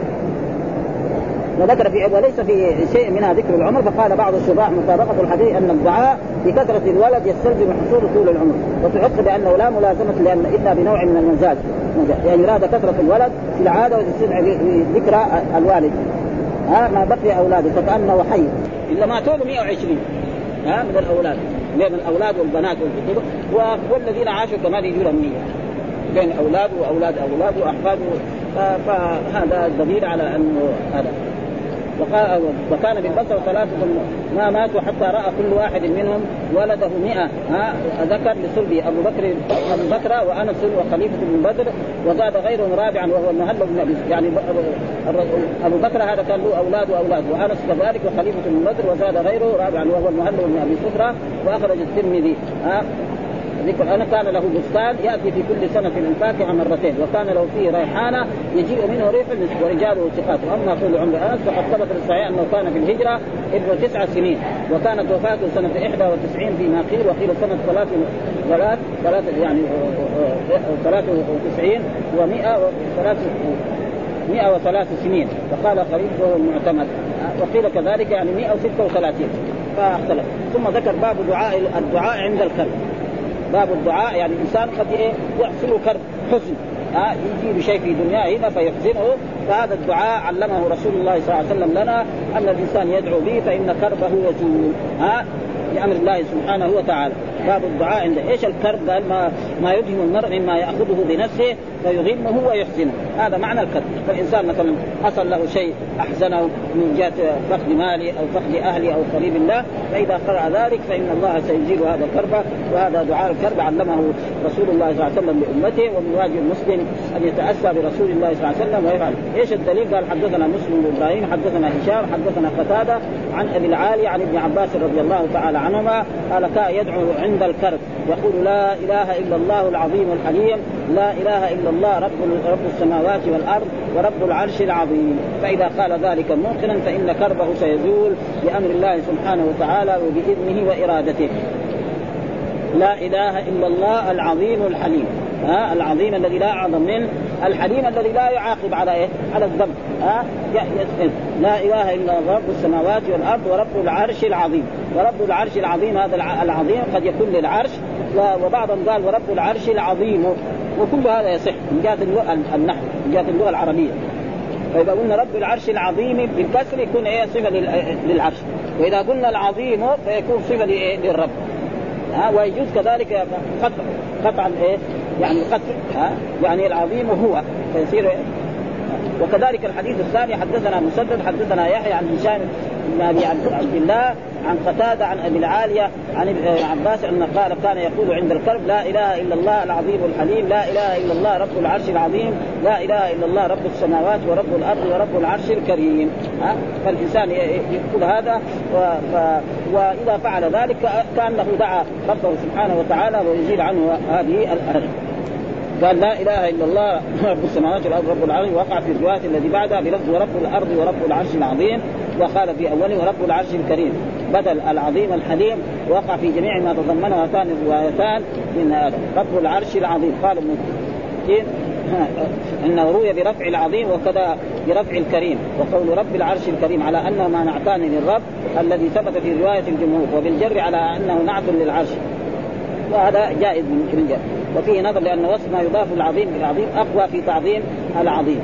وذكر في وليس في شيء منها ذكر العمر فقال بعض الشراح مطابقة الحديث أن الدعاء بكثرة الولد يستلزم حصول طول العمر وتحق بأنه لا ملازمة لأن إلا بنوع من المزاج يعني يراد كثرة الولد في العادة وتستدعي ذكرى الوالد. ها ما بقي أولاده فكانه حي. إلا ما تولوا 120 ها من الأولاد. بين الأولاد والبنات والذين عاشوا كمان يجوا 100 بين اولاده وأولاد اولاده واحفاده فهذا دليل على أنه هذا. وكان بالبصر ثلاثة ما ماتوا حتى رأى كل واحد منهم ولده مئة. ها ذكر لصلبه أبو بكر أبو بكر وأنس وخليفة بن بدر وزاد غيرهم رابعا وهو المهل بن أبي يعني أبو بكر هذا كان له أولاد وأولاد. وأنس كذلك وخليفة بن بدر وزاد غيره رابعا وهو المهل بن أبي صفرة وأخرج الترمذي. ها ذكر أنا كان له بستان يأتي في كل سنة في الفاكهه مرتين وكان له فيه ريحانة يجيء منه ريح المسك ورجاله ثقات وأما طول عمر أنس فقد ثبت في الصحيح أنه كان في الهجرة ابن تسع سنين وكانت وفاته سنة 91 فيما قيل وقيل سنة ثلاث ثلاث ثلاث يعني 93 و100 وثلاث 103 سنين. فقال خليل وهو المعتمد وقيل كذلك يعني 136 فاختلف. ثم ذكر باب دعاء الدعاء عند الكرب باب الدعاء يعني الانسان قد يحصل كرب حزن. ها آه يجي بشيء في دنياه هنا فيحزنه. فهذا الدعاء علمه رسول الله صلى الله عليه وسلم لنا أن الإنسان يدعو به فإن كربه يزول. ها آه بامر الله سبحانه وتعالى. باب الدعاء عند إيش الكرب؟ قال ما ما يدهم المرء مما يأخذه بنفسه فيغمه ويحزنه. هذا معنى الكرب. فالإنسان مثلا حصل له شيء أحزنه من جهة فقد مالي أو فقد أهلي أو قريب الله فإذا قرأ ذلك فإن الله سيزيل هذا الكرب. وهذا دعاء الكرب علمه رسول الله صلى الله عليه وسلم لأمته ومن واجب المسلم أن يتأسى برسول الله صلى الله عليه وسلم ويفعل. إيش الدليل؟ قال حدثنا مسلم بن إبراهيم حدثنا هشام حدثنا قتادة عن أبي العالي عن ابن عباس رضي الله تعالى عنهما قال كان يدعو عند الكرب. يقول لا إله إلا الله العظيم الحليم لا إله إلا الله رب رب السماوات والأرض ورب العرش العظيم. فإذا قال ذلك موقنا فإن كربه سيزول بأمر الله سبحانه وتعالى وبإذنه وإرادته. لا إله إلا الله العظيم الحليم. ها العظيم الذي لا أعظم منه الحليم الذي لا يعاقب على إيه؟ على الذنب. ها لا إله إلا رب السماوات والأرض ورب العرش العظيم. ورب العرش العظيم هذا العظيم قد يكون للعرش وبعضهم قال ورب العرش العظيم. وكل هذا يصح من جهة النحو من جهة اللغة العربية. فإذا قلنا رب العرش العظيم بالكسر يكون إيه؟ صفة للعرش. وإذا قلنا العظيم فيكون صفة للرب. ها ويجوز كذلك قطع قطعا إيه؟ يعني قتل ها؟ يعني العظيم هو. فيصير وكذلك الحديث الثاني حدثنا مسدد حدثنا يحيى عن هشام بن أبي عبد الله عن قتادة عن أبي العالية عن عباس أن قال كان يقول عند الكرب لا إله إلا الله العظيم الحليم لا إله إلا الله رب العرش العظيم لا إله إلا الله رب السماوات ورب الأرض ورب العرش الكريم. ها؟ فالإنسان يقول هذا و... ف... وإذا فعل ذلك كأنه دعا ربه سبحانه وتعالى ويزيل عنه هذه الأرض. قال لا إله إلا الله رب السماوات والأرض رب العرش وقع في الروايه الذي بعدها بلفظ ورب الأرض ورب العرش العظيم وقال في أوله ورب العرش الكريم. بدل العظيم الحليم وقع في جميع ما تضمنه هاتان الروايتان من هذا. رب العرش العظيم. قال ابن إنه روي برفع العظيم وكذا برفع الكريم. وقول رب العرش الكريم على أنه ما نعتان للرب الذي ثبت في رواية الجمهور وبالجر على أنه نعت للعرش. وهذا جائز من جهة. وفيه نظر لأن وصف ما يضاف العظيم بالعظيم أقوى في تعظيم العظيم.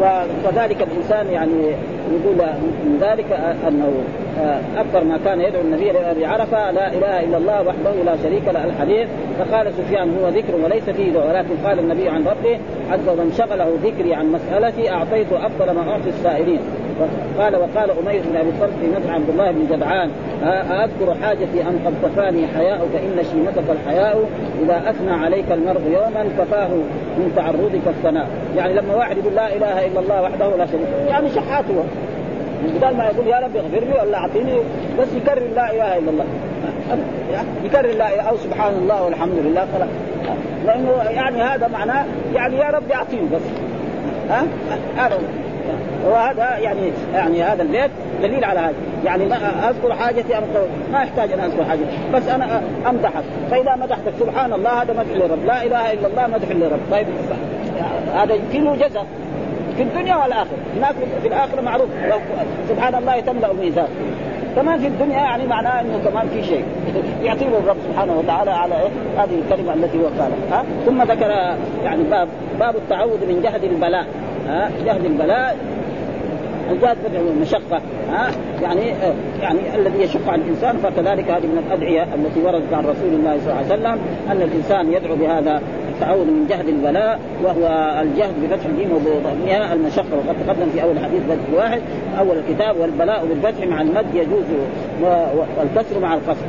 وكذلك الإنسان يعني يقول من ذلك أنه آه، أكثر ما كان يدعو النبي إلى عرفة لا إله إلا الله وحده لا شريك له الحديث. فقال سفيان هو ذكر وليس فيه دعاء. ولكن قال النبي عن ربه عز ومن شغله ذكري عن مسألتي أعطيت أفضل ما أعطي السائلين. قال وقال أمير بن أبي طلق في مدح عبد الله بن جدعان أذكر حاجتي أن قد كفاني حياؤك إن شيمتك الحياء إذا أثنى عليك المرء يوما كفاه من تعرضك الثناء. يعني لما واحد يقول لا إله إلا الله وحده لا شريك يعني شحاته. بدل ما يقول يا رب اغفر لي ولا اعطيني بس يكرر لا إله إلا الله. يكرر لا أو سبحان الله والحمد لله خلاص لأنه يعني هذا معناه يعني يا رب اعطيني بس. ها؟ هذا وهذا يعني يعني هذا البيت دليل على هذا. يعني ما أذكر حاجتي أذكر ما يحتاج أن أذكر حاجتي بس أنا امدحك فإذا مدحتك سبحان الله هذا مدح للرب. لا إله إلا الله مدح للرب. طيب. هذا فيه جزاء في الدنيا والآخرة. هناك في الآخرة معروف. سبحان الله تملأ الميزان. كمان في الدنيا يعني معناه إنه كمان في شيء. يعطيه الرب سبحانه وتعالى على إيه؟ هذه الكلمة التي هو قالها. ها؟ ثم ذكر يعني باب باب التعوذ من جهد البلاء. ها؟ جهد البلاء. الجهد المشقة ها؟ يعني يعني الذي يشق على الإنسان فكذلك هذه من الأدعية التي وردت عن رسول الله صلى الله عليه وسلم أن الإنسان يدعو بهذا التعوذ من جهد البلاء وهو الجهد بفتح الجيم وبضمها المشقة. وقد تقدم في أول حديث بدء واحد أول الكتاب والبلاء بالفتح مع المد يجوز والكسر مع القصر.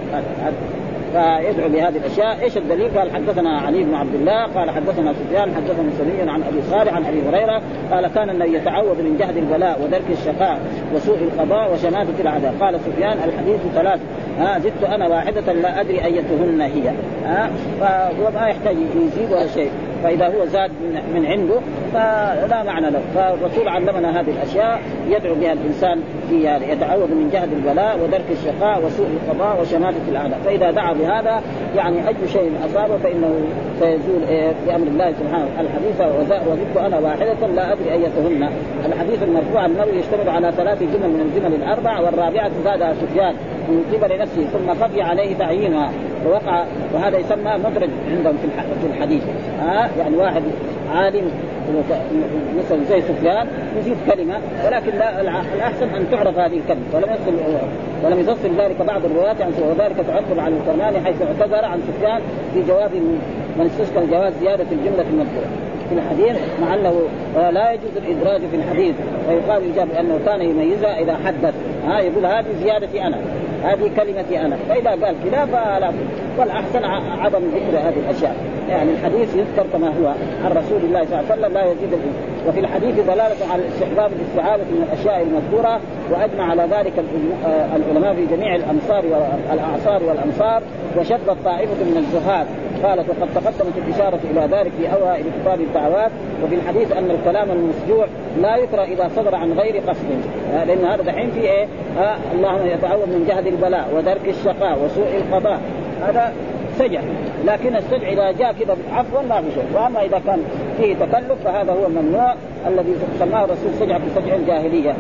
فيدعو بهذه الأشياء، إيش الدليل؟ قال حدثنا علي بن عبد الله، قال حدثنا سفيان، حدثنا سمي عن أبي صالح عن أبي هريرة، قال كان النبي يتعوذ من جهد البلاء ودرك الشقاء وسوء القضاء وشماتة الاعداء، قال سفيان الحديث ثلاث. ها زدت أنا واحدة لا أدري أيتهن هي. ها فهو ما يحتاج يزيد ولا شيء. فإذا هو زاد من عنده فلا معنى له. فالرسول علمنا هذه الأشياء يدعو بها الإنسان في يعني يتعوذ من جهد البلاء ودرك الشقاء وسوء القضاء وشماتة الأعداء. فإذا دعا بهذا يعني أي شيء أصابه فإنه سيزول إيه؟ بأمر الله سبحانه الحديث وزدت أنا واحدة لا أدري أيتهن. الحديث المرفوع النبي يشتمل على ثلاث جمل من الجمل الأربع والرابعة زادها سفيان. من قبل نفسه ثم خفي عليه تعيينها. ووقع وهذا يسمى مدرج عندهم في الحديث. ها يعني واحد عالم مثلا زي سفيان يزيد كلمة ولكن لا الأحسن أن تعرف هذه الكلمة. ولم يصل ولم يفصل ذلك بعض الروايات عن وذلك تعقب عن الكرماني حيث اعتذر عن سفيان في جواب من استشكل جواز زيادة الجملة المذكوره في الحديث مع أنه لا يجوز الإدراج في الحديث. ويقال الاجابه انه كان يميزها إذا حدث. ها يقول هذه زيادتي أنا. هذه كلمتي أنا. فإذا قال كذا فلا والأحسن عدم ذكر هذه الأشياء. يعني الحديث يذكر كما هو عن رسول الله صلى الله عليه وسلم لا يزيد فيه وفي الحديث دلاله على استحباب الاستعاذه من الأشياء المذكورة وأجمع على ذلك آه، العلماء في جميع الأمصار والاعصار والأمصار وشدت طائفه من الزهاد. قالت وقد تقدمت الإشارة إلى ذلك في أوائل كتاب الدعوات وفي الحديث أن الكلام المسجوع لا يقرأ إذا صدر عن غير قصد. آه، لأن هذا دحين في إيه؟ آه اللهم يتعوذ من جهد البلاء ودرك الشقاء وسوء القضاء. هذا سجع. لكن السجع إذا جاء كذا عفوا ما في شيء وأما إذا كان فيه تكلف فهذا هو الممنوع الذي سماه الرسول سجع بسجع الجاهليه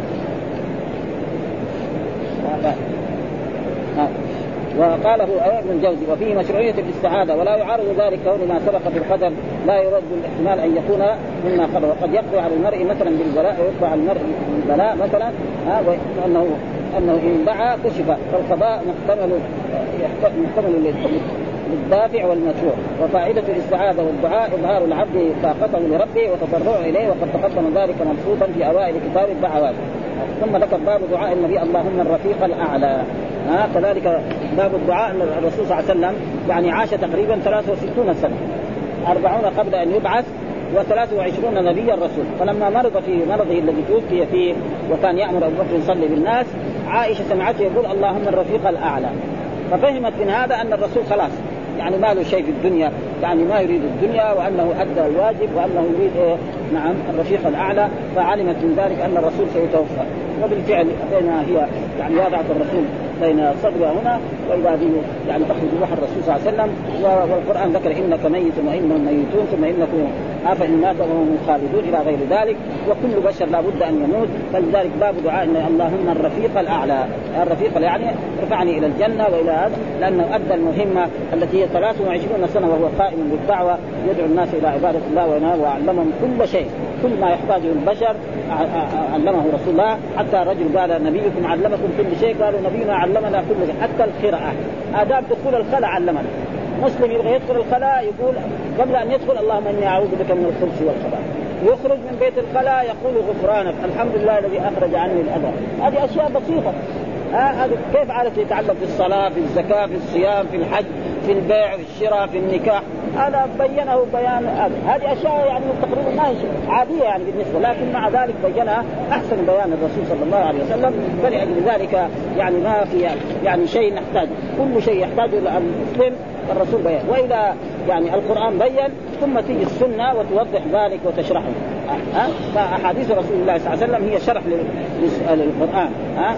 وقاله ابن الجوزي وفيه مشروعية الاستعاذة ولا يعارض ذلك كون ما سبق في القدر لا يرد الاحتمال أن يكون مما قبل وقد يقضي على المرء مثلا بالبلاء ويقضى على المرء بالبلاء مثلا ها وأنه أنه إن دعا كشف فالقضاء محتمل محتمل للدافع والمشروع وفائدة الاستعاذة والدعاء إظهار العبد طاقته لربه وتضرعه إليه وقد تقدم ذلك مبسوطا في أوائل كتاب الدعوات. ثم ذكر باب دعاء النبي اللهم الرفيق الأعلى. ها؟ كذلك باب الدعاء ان الرسول صلى الله عليه وسلم يعني عاش تقريبا 63 سنة. 40 قبل أن يبعث و23 نبيا الرسول فلما مرض في مرضه الذي توفي فيه وكان يأمر أبو بكر يصلي بالناس عائشة سمعته يقول اللهم الرفيق الأعلى. ففهمت من هذا أن الرسول خلاص يعني ما له شيء في الدنيا يعني ما يريد الدنيا وأنه أدى الواجب وأنه يريد إيه؟ نعم الرفيق الأعلى. فعلمت من ذلك أن الرسول سيتوفى. وبالفعل بينها هي يعني وضعت الرسول بين صدرها هنا واذا به يعني تخرج روح الرسول صلى الله عليه وسلم. والقرآن ذكر إنك ميت وإنهم ميتون ثم إنكم أفإن مات وهم خالدون إلى غير ذلك. وكل بشر لابد أن يموت. فلذلك باب دعاء اللهم الرفيق الأعلى. الرفيق يعني ارفعني إلى الجنة وإلى هذا لأنه أدى المهمة التي هي 23 سنة وهو قائم بالدعوة يدعو الناس إلى عبادة الله وعلمهم كل شيء. كل ما يحتاجه البشر علمه رسول الله. حتى رجل قال نبيكم علمكم كل شيء قالوا نبينا علمنا كل شيء حتى القراءة. آداب دخول الخلاء علمنا. مسلم يبغى يدخل الخلاء يقول قبل أن يدخل اللهم إني أعوذ بك من الخبث والخبائث. يخرج من بيت الخلاء يقول غفرانك الحمد لله الذي أخرج عني الأذى. هذه أشياء هذا كيف عارف يتعلم في الصلاة في الزكاة في الصيام في الحج في البيع في الشراء في النكاح؟ هذا بينه بيان هذه أشياء يعني تقريبا ما هي عادية يعني بالنسبة لكن مع ذلك بينها أحسن بيان الرسول صلى الله عليه وسلم. فلأجل ذلك يعني ما في يعني شيء نحتاج كل شيء يحتاجه المسلم الرسول بيان. وإذا يعني القرآن بين ثم تيجي السنة وتوضح ذلك وتشرحه. ها؟ فأحاديث رسول الله صلى الله عليه وسلم هي شرح للقران ها؟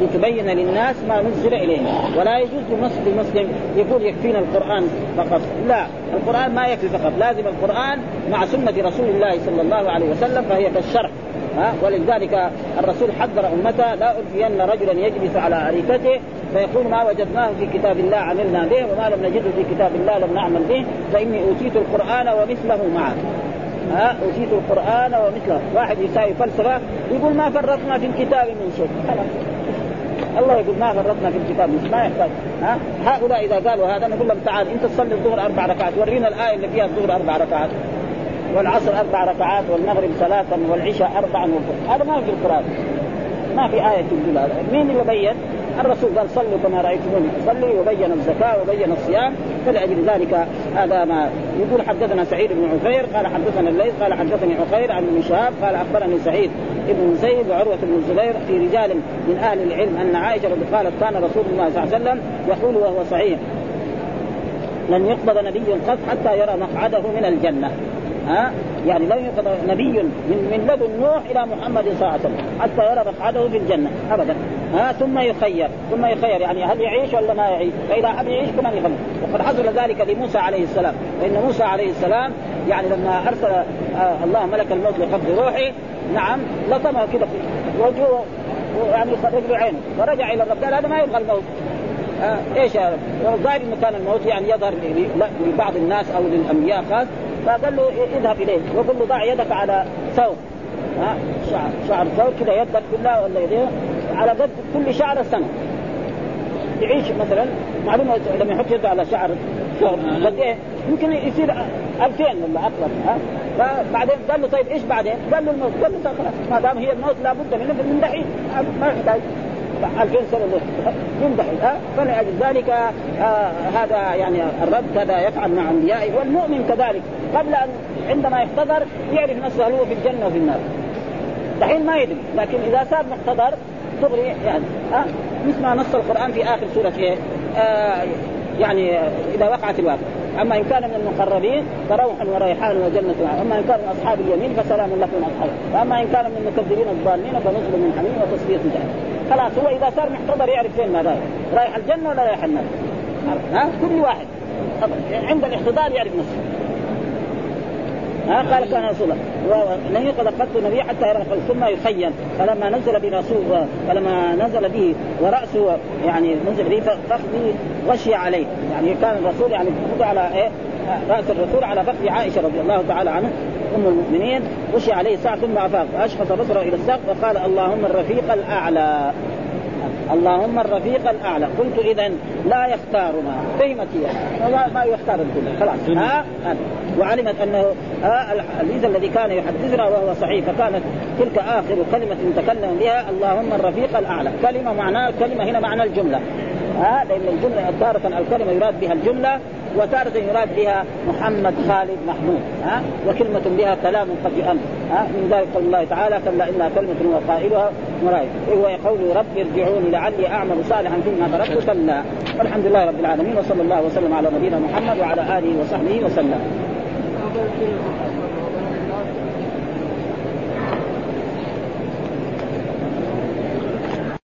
لتبين للناس ما نزل اليهم ولا يجوز لمسلم يقول يكفينا القرآن فقط. لا القرآن ما يكفي فقط. لازم القرآن مع سنة رسول الله صلى الله عليه وسلم فهي كالشرح ها؟ ولذلك الرسول حذر أمته لا ألفين رجلا يجلس على اريكته فيقول ما وجدناه في كتاب الله عملنا به وما لم نجده في كتاب الله لم نعمل به فإني أوتيت القرآن ومثله معه. ها أوتيت القرآن ومثله. واحد يساوي فلسفة يقول ما فرطنا في الكتاب من شيء. الله يقول ما فرطنا في الكتاب ما يحتاج. ها؟ هؤلاء إذا قالوا هذا نقول لهم تعال أنت تصلي الظهر أربع ركعات. ورينا الآية اللي فيها الظهر أربع ركعات. والعصر أربع ركعات والمغرب ثلاثا والعشاء اربعا هذا ما في القرآن. ما في آية تقول هذا. مين اللي بين؟ الرسول قال صلوا كما رأيتموني أصلي وبين الزكاة وبين الصيام فلأجل ذلك هذا ما يقول حدثنا سعيد بن عفير قال حدثنا الليث قال حدثني عفير عن ابن شهاب قال أخبرني سعيد بن زيد وعروة بن الزبير في رجال من أهل العلم أن عائشة رضي قالت كان رسول الله صلى الله عليه وسلم يقول وهو صحيح لن يقبض نبي قط حتى يرى مقعده من الجنة. ها؟ يعني لم يقضى نبي من من لدن نوح إلى محمد صلى الله عليه وسلم حتى يرى مقعده في الجنة. ابدا. ها ثم يخير ثم يخير. يعني هل يعيش ولا ما يعيش؟ فإذا حب يعيش كمان يخير وقد حصل ذلك لموسى عليه السلام. فإن موسى عليه السلام يعني لما أرسل آه الله ملك الموت لقبض روحه نعم لطمه كده في وجهه يعني رجل عينه. ورجع إلى الرب هذا ما يبغى الموت. آه إيش هذا؟ الظاهر انه كان الموت يعني يظهر لبعض الناس أو للأنبياء خاص فقال له اذهب إليه وقل له ضع يدك على ثوب. ها شعر شعر ثوب كذا يدك كلها ولا يديه. على قد كل شعر السنة. يعيش مثلا معلومة لما يحط يده على شعر ثوب قد إيه؟ يمكن يصير 2000 ولا أكثر ها؟ فبعدين قال له طيب إيش بعدين؟ قال له الموت قال له طيب خلاص ما دام هي الموت لابد منه من دحين. ما يحتاج 2000 سنة يمدح ها؟ فلأجل ذلك آه هذا يعني الرب هذا يفعل مع انبيائه والمؤمن كذلك. قبل أن عندما يحتضر يعرف نفسه هل هو في الجنة وفي النار. دحين ما يدري لكن إذا صار محتضر دغري يعني ها مثل ما نص القرآن في آخر سورة إيه؟ آه يعني إذا وقعت الواقع أما إن كان من المقربين فروح وريحان وجنة أما إن كان من أصحاب اليمين فسلام لكم اصحاب وأما إن كان من المكذبين الضالين فنزل من حميم وتصفية جهنم. خلاص هو إذا صار محتضر يعرف فين ما رايح. رايح الجنة ولا رايح النار؟ ها؟ كل واحد. عند الاحتضار يعرف نفسه. ها؟ قال كان رسول الله. لن يقضى قط النبي حتى يرى ثم يخيل. فلما نزل برسول فلما نزل به وراسه يعني نزل به فخذه غشي عليه. يعني كان الرسول يعني على إيه؟ رأس الرسول على فخذ عائشة رضي الله تعالى عنها أم المؤمنين. غشي عليه ساعة ثم أفاق. فأشخص بصره إلى السقف وقال اللهم الرفيق الأعلى. اللهم الرفيق الأعلى. قلت اذا لا يختارنا فهمت هي ما, ما يختار الكل. خلاص. ها؟ وعلمت أنه الحديث الذي كان يحدثنا وهو صحيح فكانت تلك آخر كلمة تكلم بها اللهم الرفيق الأعلى. كلمة معناها كلمة هنا معنى الجملة. ها؟ لأن الجملة تارة الكلمة يراد بها الجملة وتارة يراد بها محمد خالد محمود ها؟ وكلمة بها كلام قد يؤم ها؟ من ذلك قول الله تعالى كلا إنها كلمة وقائلها مرائد هو يقول رب ارجعوني لعلي أعمل صالحا فيما تركت كلا. والحمد لله رب العالمين وصلى الله وسلم على نبينا محمد وعلى آله وصحبه وسلم.